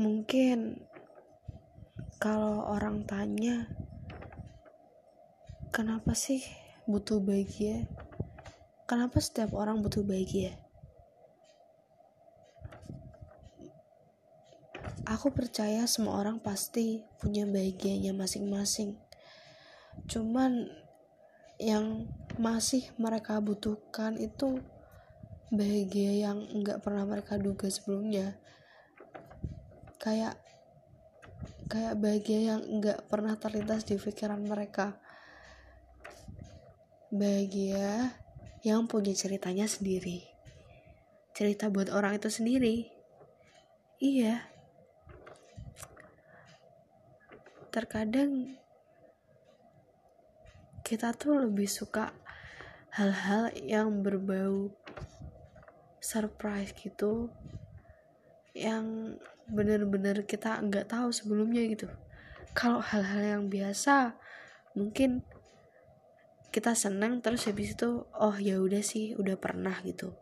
mungkin kalau orang tanya kenapa sih butuh bahagia? Kenapa setiap orang butuh bahagia? Aku percaya semua orang pasti punya bahagianya masing-masing. Cuman yang masih mereka butuhkan itu bahagia yang nggak pernah mereka duga sebelumnya kayak kayak bahagia yang nggak pernah terlintas di pikiran mereka. Bahagia yang punya ceritanya sendiri. Cerita buat orang itu sendiri. Iya. Terkadang kita tuh lebih suka hal-hal yang berbau surprise gitu yang bener-bener kita nggak tahu sebelumnya gitu. Kalau hal-hal yang biasa mungkin kita seneng terus habis itu oh ya udah sih udah pernah gitu